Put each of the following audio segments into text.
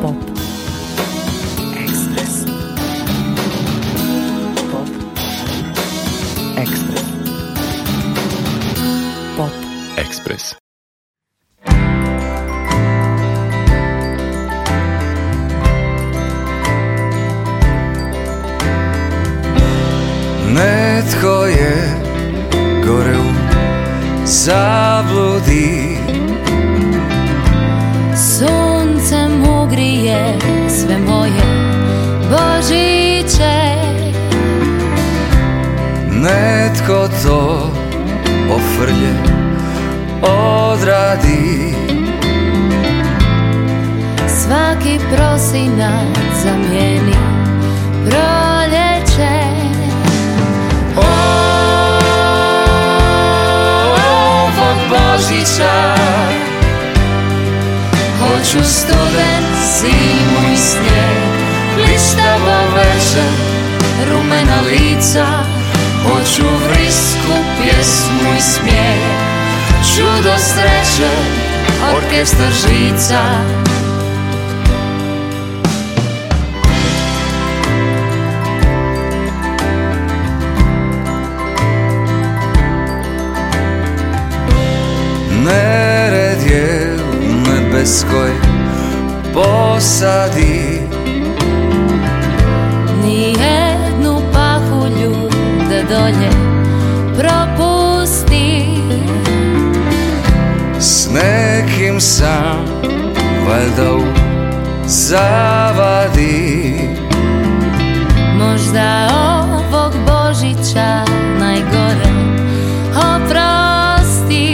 pop. valjda zavadi Možda ovog Božića najgore oprosti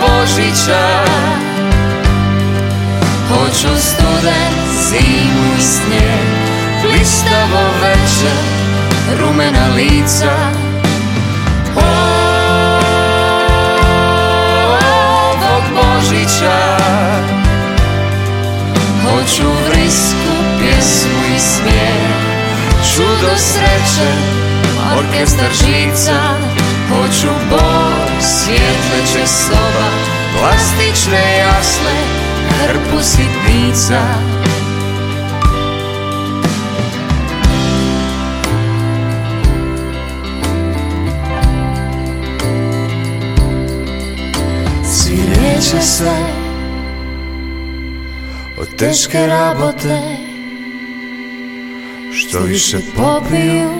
Božića Hoću studen zimu i snijeg Blistavo večer, rumena lica Božića Hoću vrisku, pjesmu i smije Čudo sreće, orkestar žica Hoću bol, svjetleće soba Plastične jasle, hrpu sitnica Može sve Od teške rabote Što više popiju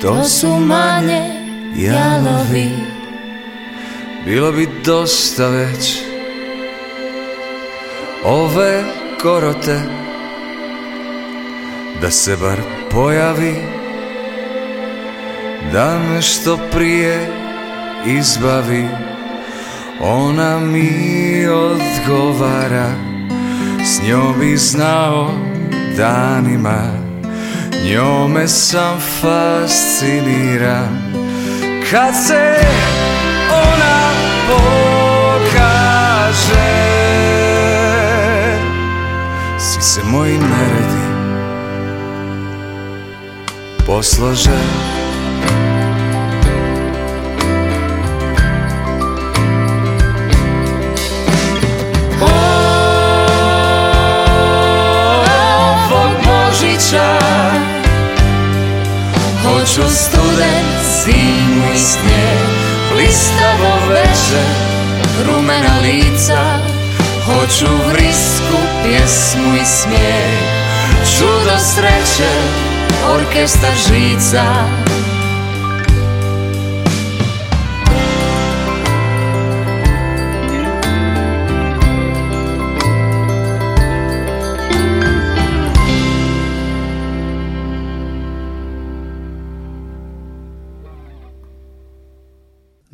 To su manje jalovi Bilo bi dosta već Ove korote Da se bar pojavi Da me što prije izbavi ona mi odgovara S njom bi znao danima Njome sam fascinira Kad se ona pokaže Svi se moji neredi Poslože Božića Hoću studen, zimu i snijeg Blistavo veče, rumena lica Hoću vrisku, pjesmu i smijeh Čudo sreće, orkestar žica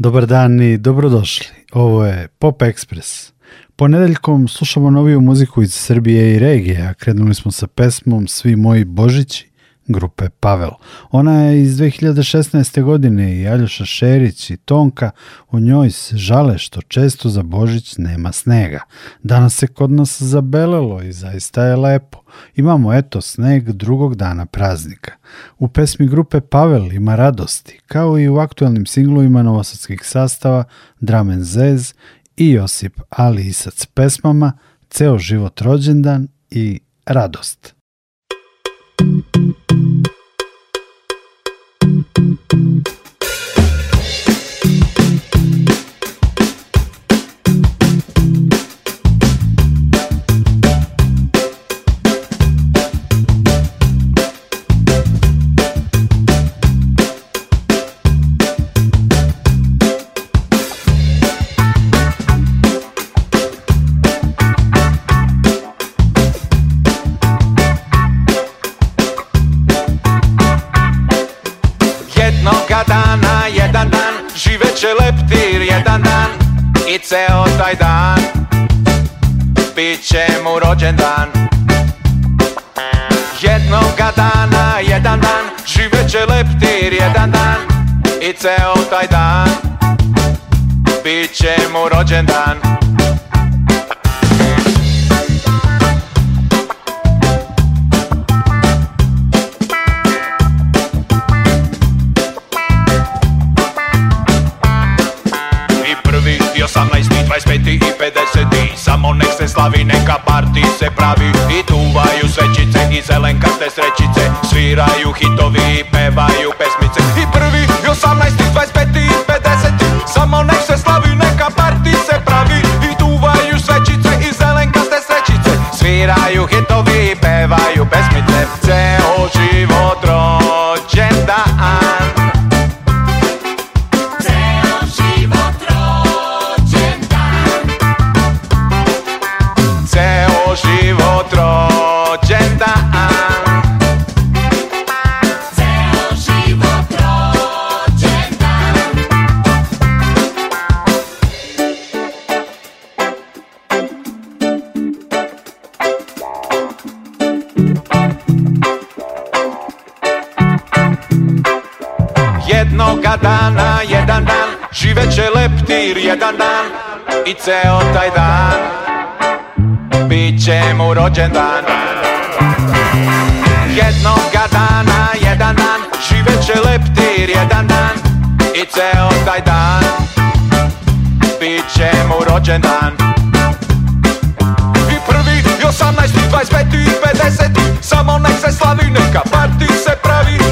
Dobar dan i dobrodošli. Ovo je Pop Express. Ponedeljkom slušamo noviju muziku iz Srbije i regije, a krenuli smo sa pesmom Svi moji Božići grupe Pavel. Ona je iz 2016. godine i Aljoša Šerić i Tonka u njoj se žale što često za Božić nema snega. Danas se kod nas zabelelo i zaista je lepo. Imamo eto sneg drugog dana praznika. U pesmi grupe Pavel ima radosti, kao i u aktualnim singlovima novosadskih sastava Dramen Zez i Josip Ali Isac pesmama Ceo život rođendan i Radost. And and jedan dan i ceo taj dan Biće mu dan Jednoga dana, jedan dan Živeće leptir jedan dan I ceo taj dan Biće mu rođendan I prvi, i osamnaesti, i dvajstpeti, i pedeseti Samo nek se slavi, neka parti se pravi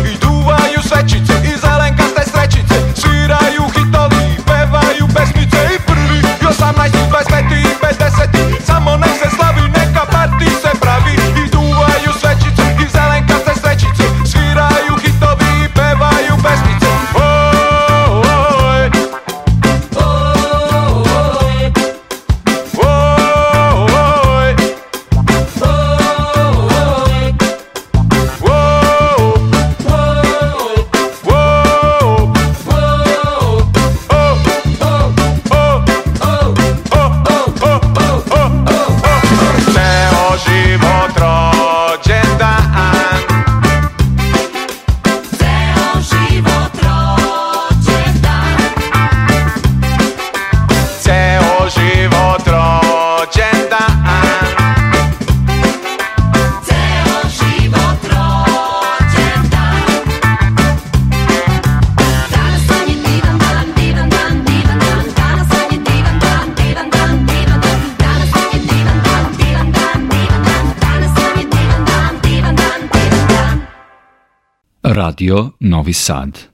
Radio Novi Sad.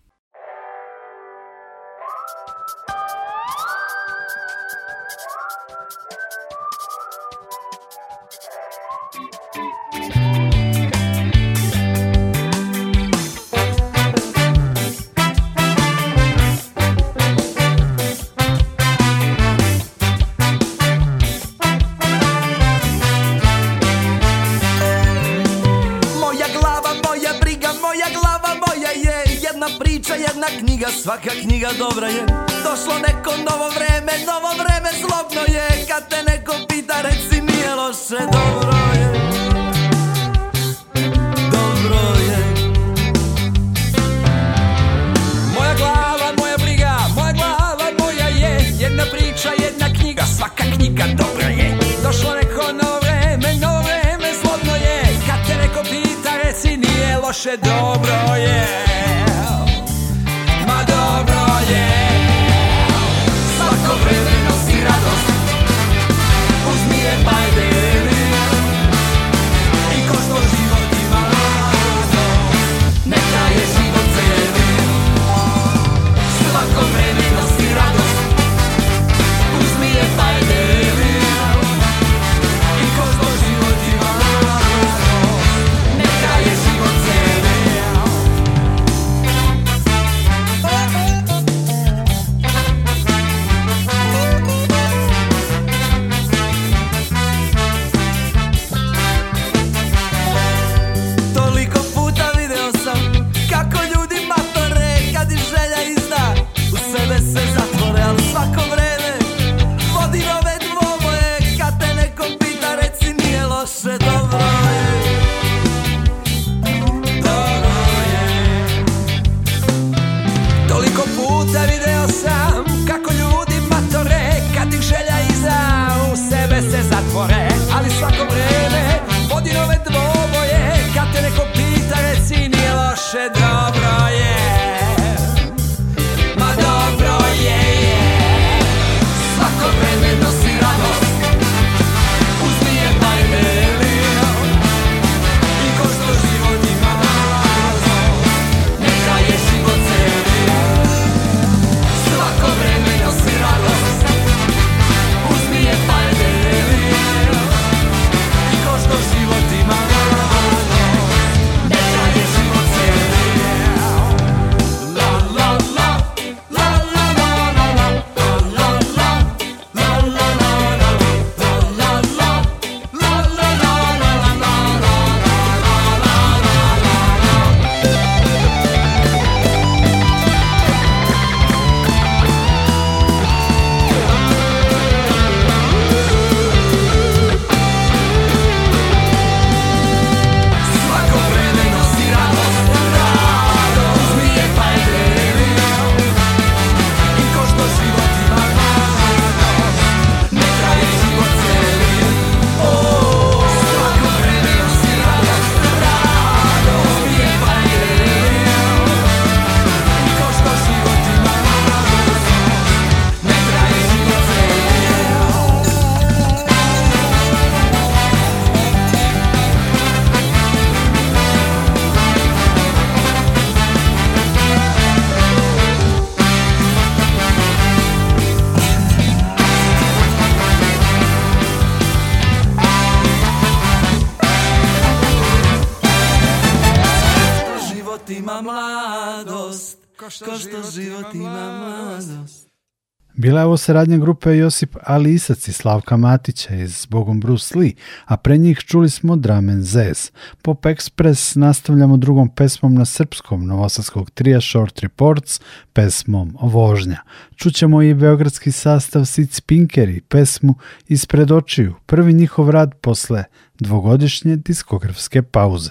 ovo saradnja grupe Josip Alisac i Slavka Matića iz Bogom Bruce Lee, a pre njih čuli smo Dramen Zez. Pop Express nastavljamo drugom pesmom na srpskom novosadskog trija Short Reports, pesmom Vožnja. Čućemo i beogradski sastav Sic Pinkeri, pesmu Ispred očiju, prvi njihov rad posle dvogodišnje diskografske pauze.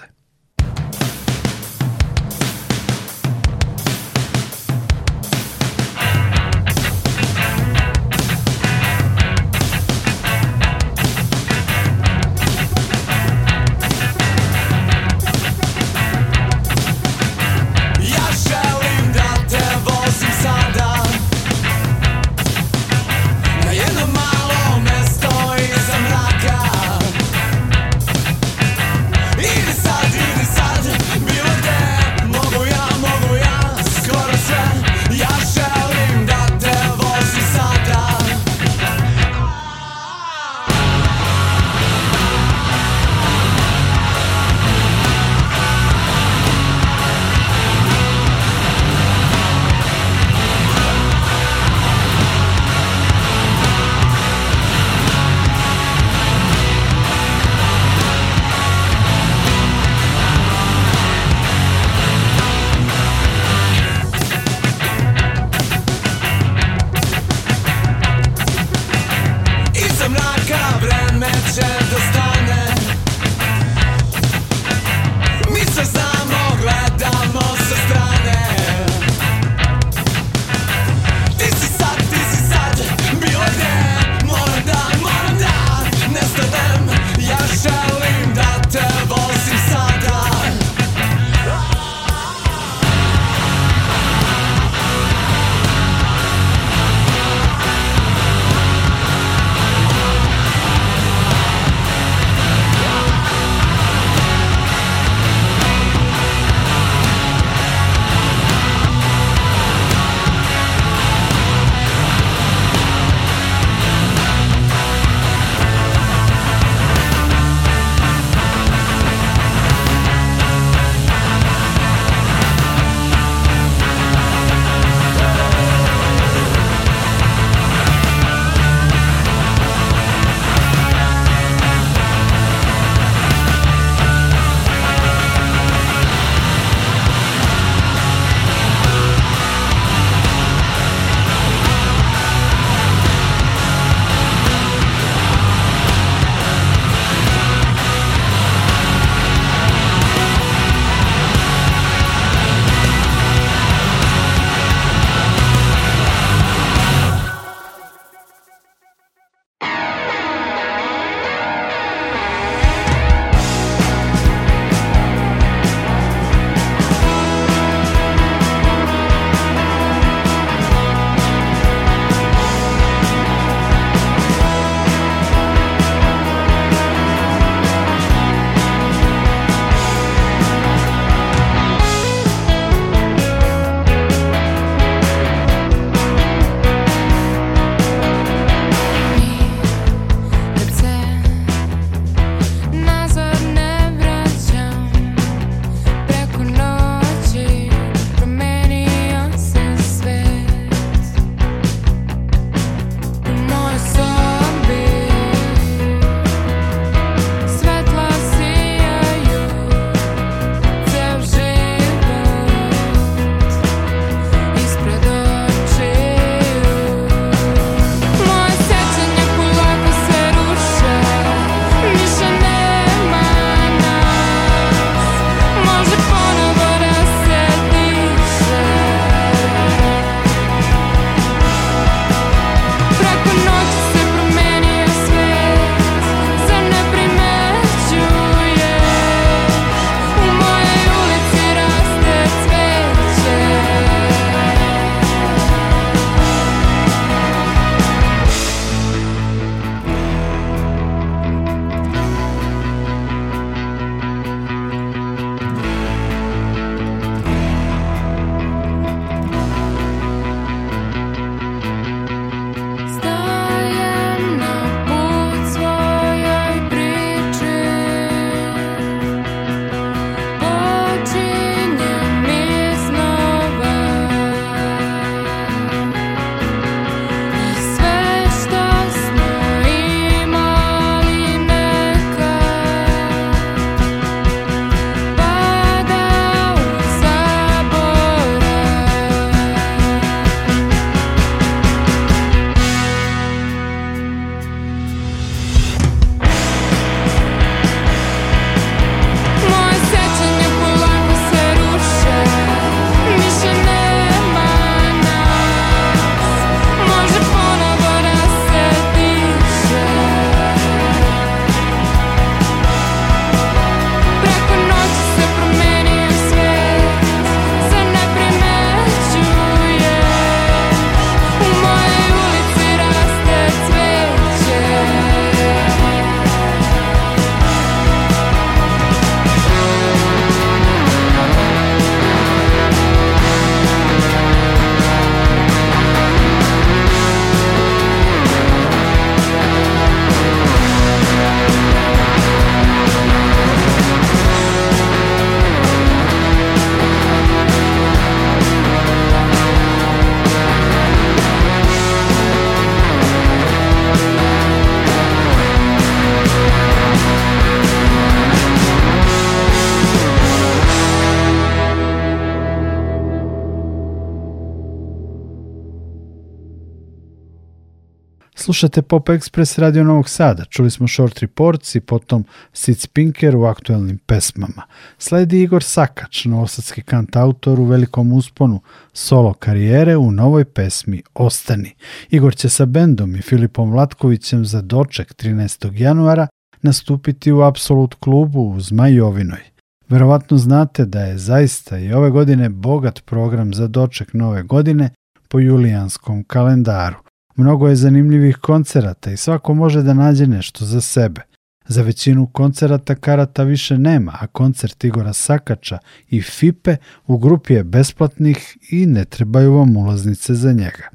Slušate Pop Express Radio Novog Sada. Čuli smo Short Reports i potom Sid Spinker u aktuelnim pesmama. Sledi Igor Sakač, novosadski kantautor u velikom usponu solo karijere u novoj pesmi Ostani. Igor će sa bendom i Filipom Vlatkovićem za doček 13. januara nastupiti u Absolut klubu u Zmajovinoj. Verovatno znate da je zaista i ove godine bogat program za doček nove godine po julijanskom kalendaru. Mnogo je zanimljivih koncerata i svako može da nađe nešto za sebe. Za većinu koncerata karata više nema, a koncert Igora Sakača i Fipe u grupi je besplatnih i ne trebaju vam ulaznice za njega.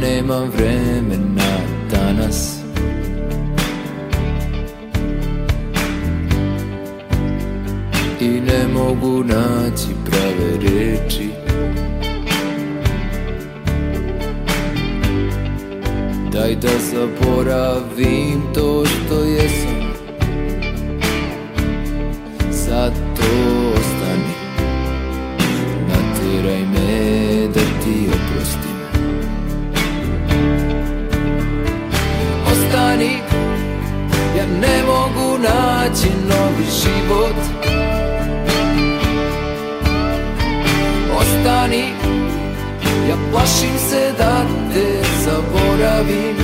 nemam vremena danas I ne mogu naći prave riječi Daj da zaboravim to što jesam naći novi život Ostani, ja plašim se da te zaboravim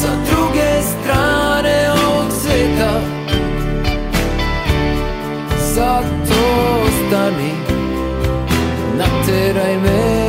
Sa druge strane ovog sveta Zato ostani, nateraj me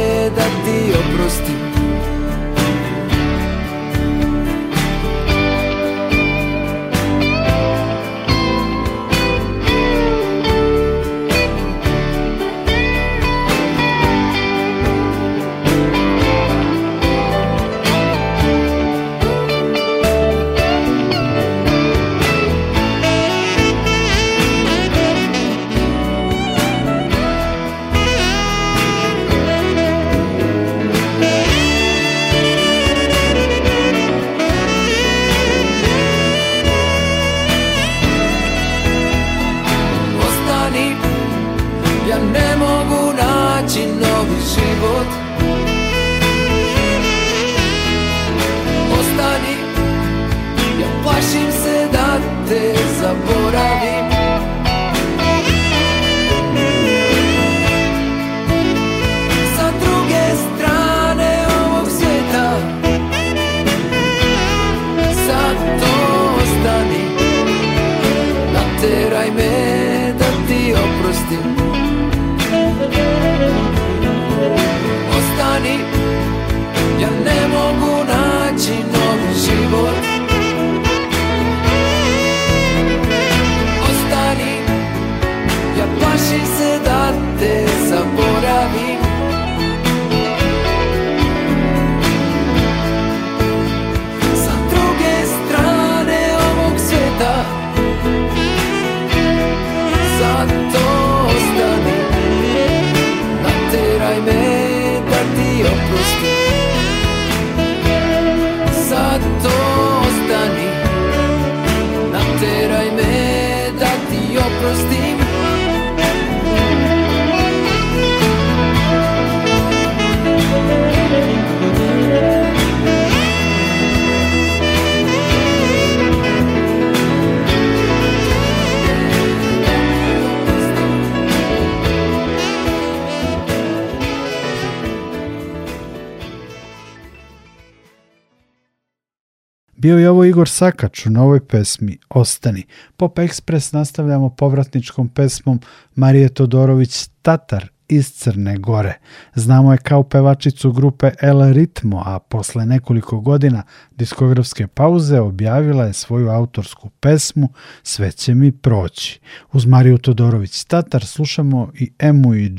Igor Sakač u novoj pesmi Ostani. Pop Express nastavljamo povratničkom pesmom Marije Todorović Tatar iz Crne Gore. Znamo je kao pevačicu grupe El Ritmo, a posle nekoliko godina diskografske pauze objavila je svoju autorsku pesmu Sve će mi proći. Uz Mariju Todorović Tatar slušamo i Emu i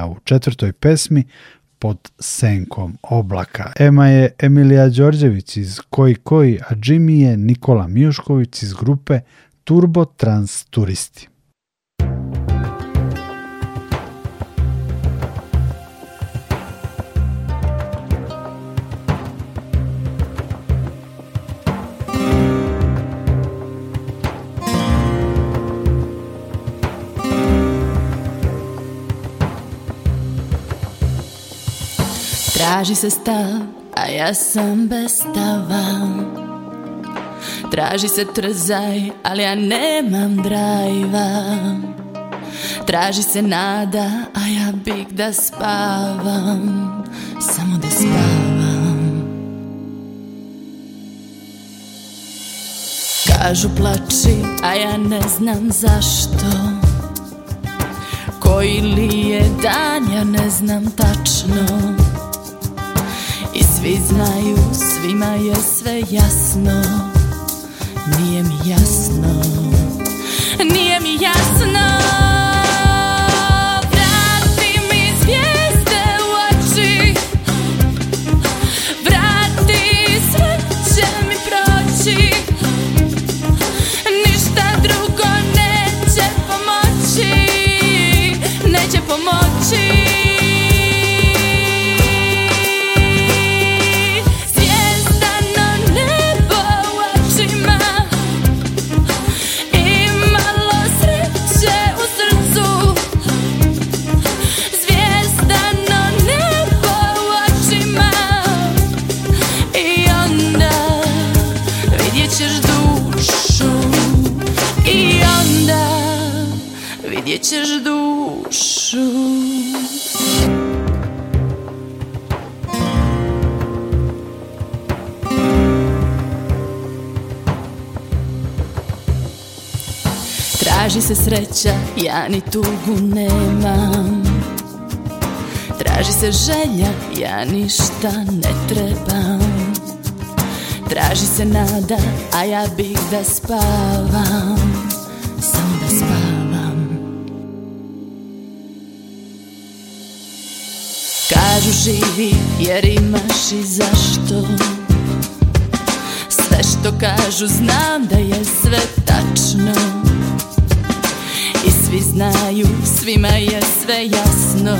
a u četvrtoj pesmi pod senkom oblaka. Ema je Emilija Đorđević iz Koji Koji, a Jimmy je Nikola Mijušković iz grupe Turbo Trans Turisti. Traži se stav, a ja sam bez stava Traži se trzaj, ali ja nemam drajva Traži se nada, a ja bih da spavam Samo da spavam Kažu plači, a ja ne znam zašto Koji li je dan, ja ne znam tačno svi znaju, svima je sve jasno Nije mi jasno Nije mi jasno se sreća, ja ni tugu nemam Traži se želja, ja ništa ne trebam Traži se nada, a ja bih da spavam Samo da spavam Kažu živi jer imaš i zašto Sve što kažu znam da je sve tačno znaju, svima je sve jasno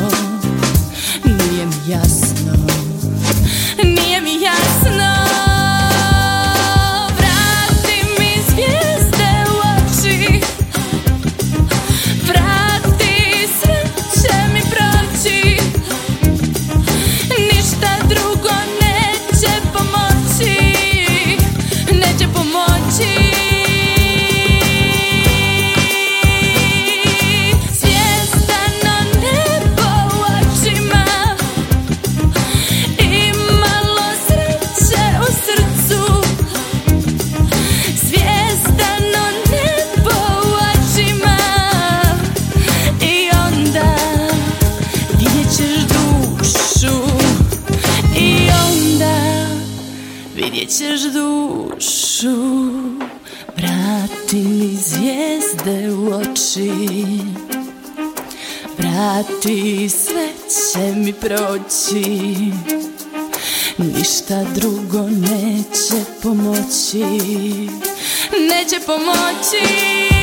Nije mi jasno proći Ništa drugo neće pomoći Neće pomoći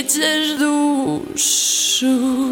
É do show.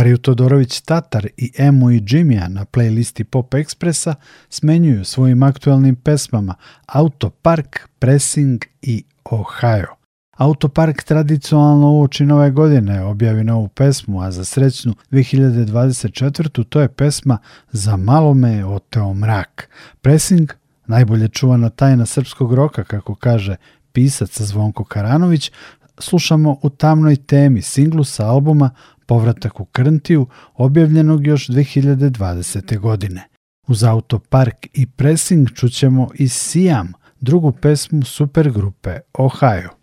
Mariju Todorović Tatar i Emu i Jimmya na playlisti Pop Expressa smenjuju svojim aktualnim pesmama Autopark, Pressing i Ohio. Autopark tradicionalno uoči nove godine objavi novu pesmu, a za srećnu 2024. to je pesma Za malo me je oteo mrak. Pressing, najbolje čuvana tajna srpskog roka, kako kaže pisac Zvonko Karanović, slušamo u tamnoj temi singlu sa albuma Povratak u Krntiju, objavljenog još 2020. godine. Uz Autopark i Pressing čućemo i Siam, drugu pesmu supergrupe Ohio.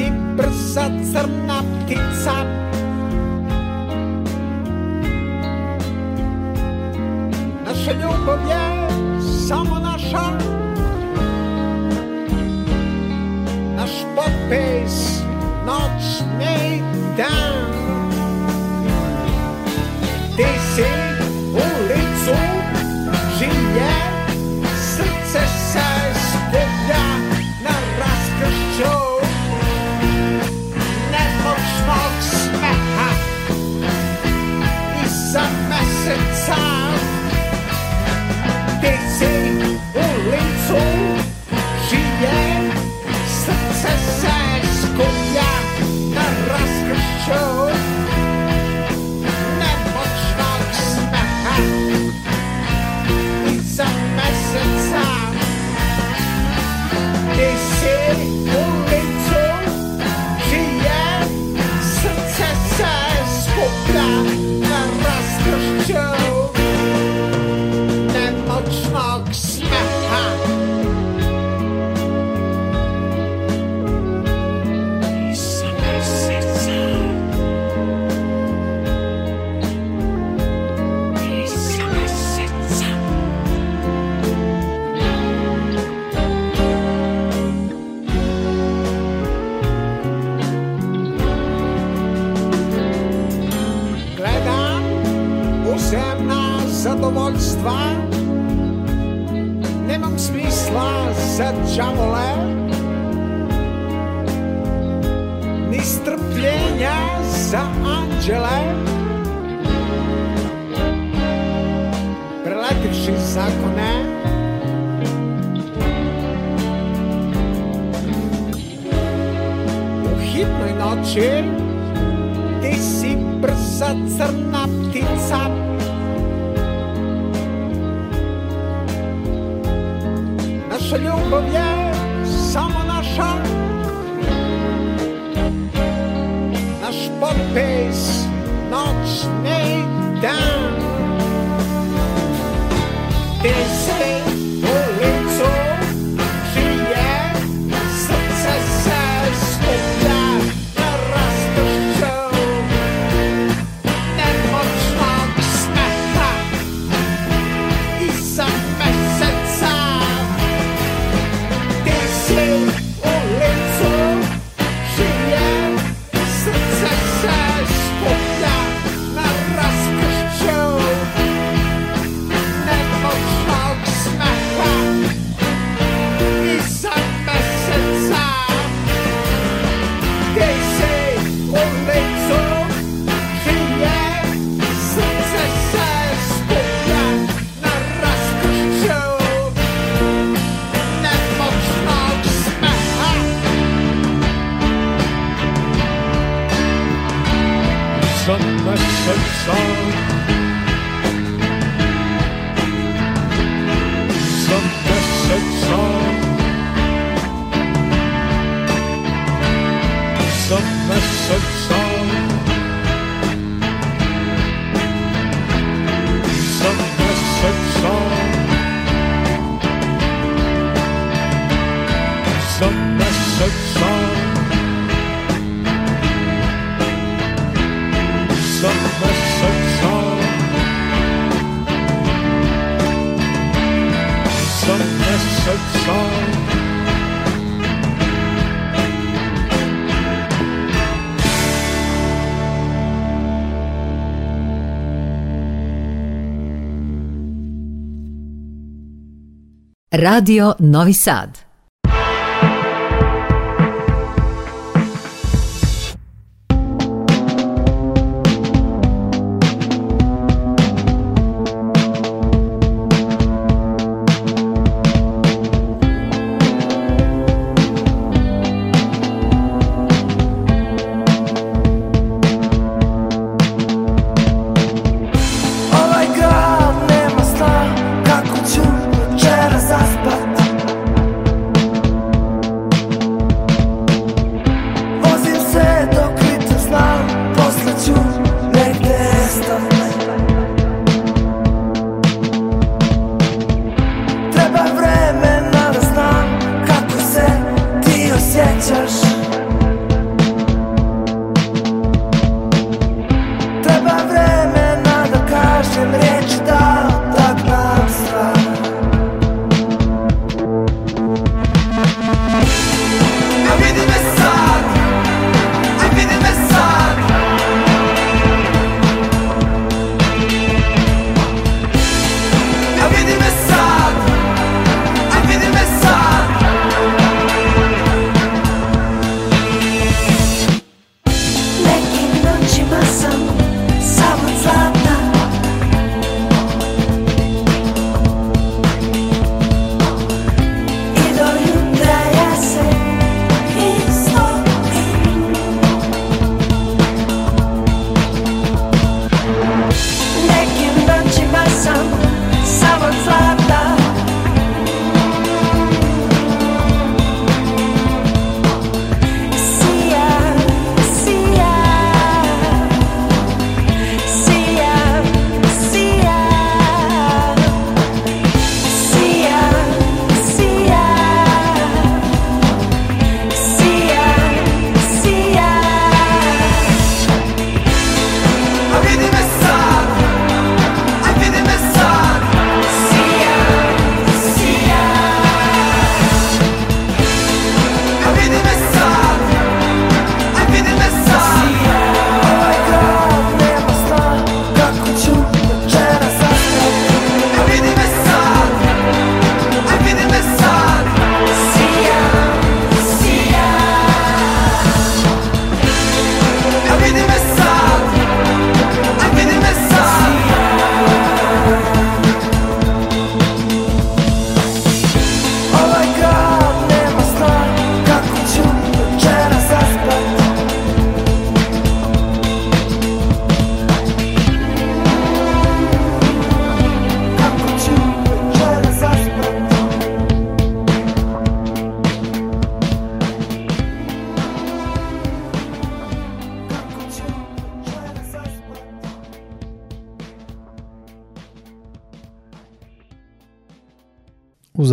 si bersat sernap kitsap Za anđele Preletivši zakone U hitnoj noći Ti si brza crna ptica Naša ljubav je podpis noć ne dan. Bez folks. Radio Novi Sad.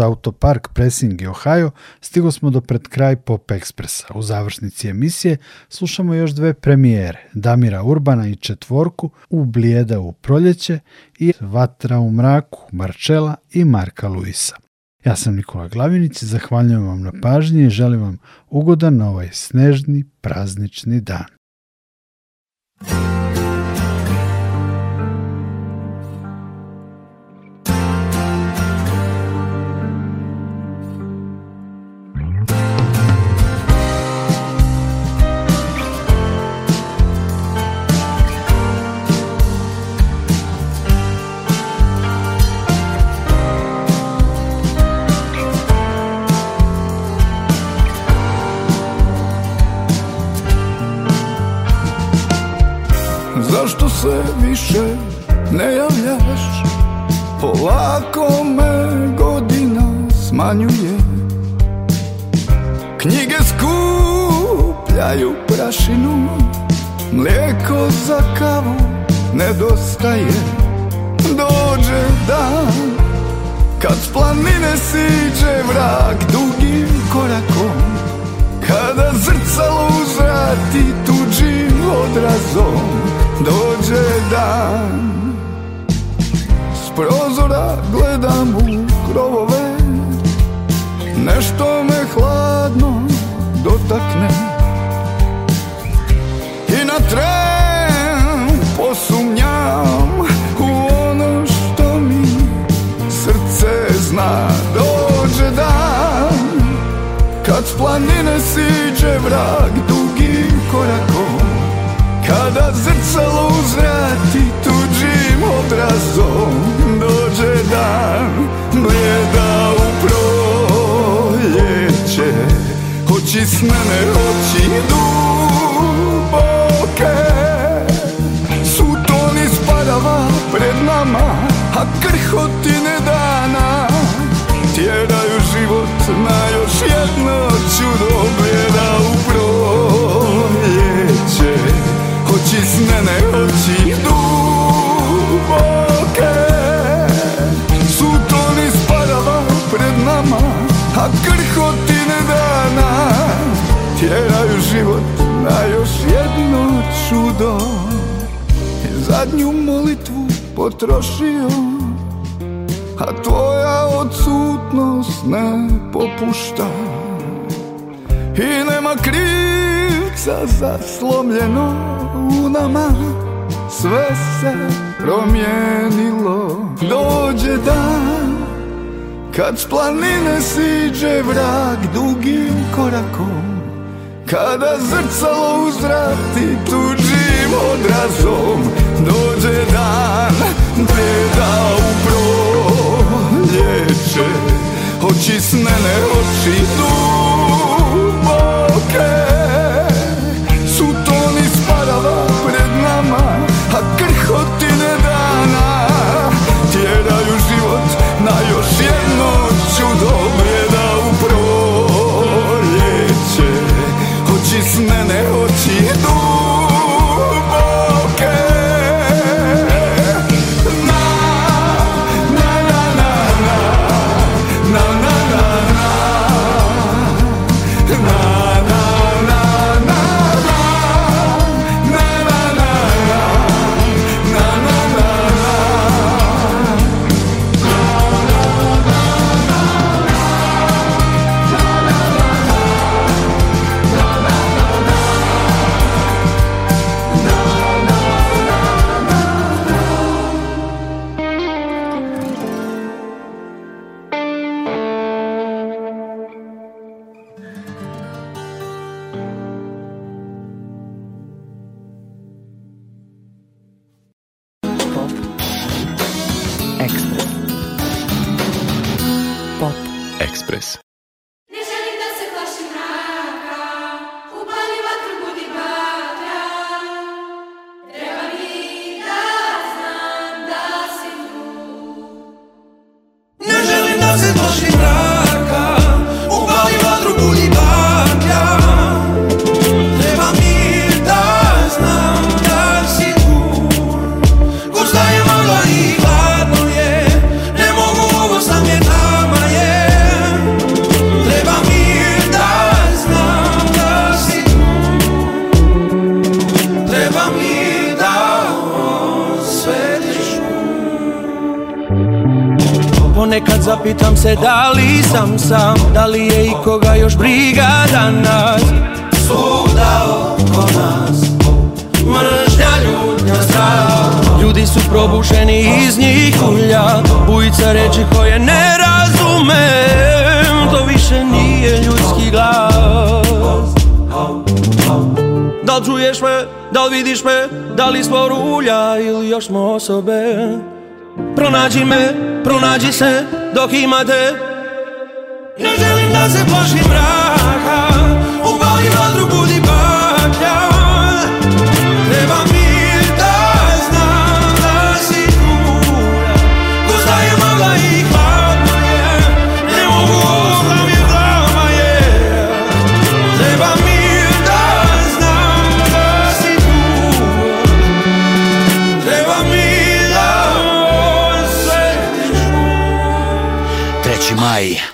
autopark Pressing i Ohio, stigo smo do pred kraj Pop Expressa. U završnici emisije slušamo još dve premijere, Damira Urbana i Četvorku, U Blijeda u proljeće i Vatra u mraku, Marčela i Marka Luisa. Ja sam Nikola Glavinić, zahvaljujem vam na pažnji i želim vam ugodan ovaj snežni praznični dan. je Knjige skupljaju prašinu Mlijeko za kavu nedostaje Dođe dan kad s planine siđe vrak dugim korakom Kada zrcalo uzrati tuđim odrazom Dođe dan S prozora gledam u krovove Nešto me hladno dotakne I na tren posumnjam U ono što mi srce zna Dođe dan kad s planine siđe vrag Dugim korakom kada zrcalo uzvrati tuđim obrazom Dođe dan, blijeda u Ići s mene, oči duboke Suton ispadava pred nama, a krhotine dana Tjeraju život na još jedno čudo Gleda u proljeće, oči s mene, Tjeraju život na još jedno čudo Zadnju molitvu potrošio A tvoja odsutnost ne popušta I nema krivca zaslomljeno u nama Sve se promijenilo Dođe dan kad s planine siđe vrag dugim korakom kada zrcalo uzvrati tuđim odrazom Dođe dan bljeda u proljeće Oči mene, oči duže se da li sam sam Da li je i koga još briga danas Svuda oko nas Mržnja, ljudnja, Ljudi su probušeni iz njih ulja Bujica reći koje ne razume To više nije ljudski glas Da li čuješ me, da li vidiš me Da li smo rulja ili još smo osobe Pronađi me, pronađi se dok imate Ne želim da se plašim mraka U bali vatru budi Ai.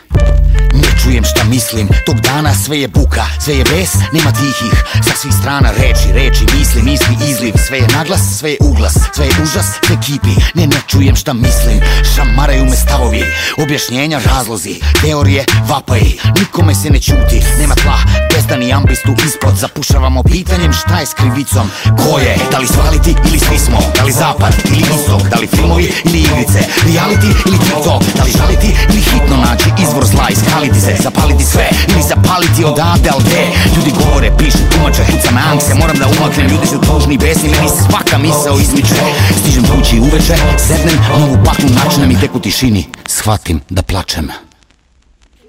šta mislim Tog dana sve je buka, sve je bes, nema tihih Sa svih strana reči, reči, misli, misli, izliv Sve je naglas, sve je uglas, sve je užas, sve kipi Ne, ne čujem šta mislim, šamaraju me stavovi Objašnjenja, razlozi, teorije, vapaji Nikome se ne čuti, nema tla, testa ni ambistu ispod Zapušavamo pitanjem šta je s krivicom, ko je Da li svaliti ili svi smo, da li zapad ili istok Da li filmovi ili igrice, reality ili TikTok Da li žaliti ili hitno naći izvor zla, skaliti se zapaliti sve Ili zapaliti odavde, al D Ljudi govore, pišu, tumače, pucam angse Moram da umaknem, ljudi su tožni i besni Meni svaka misao izmiče Stižem kući uveče, sednem, novu patnu načinem I tek u tišini shvatim da plačem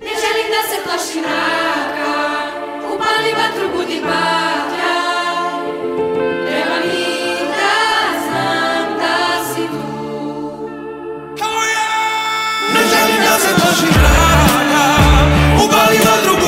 Ne želim da se plaši Upali vatru, mi da Ne želim da se plaši O baile madrugada.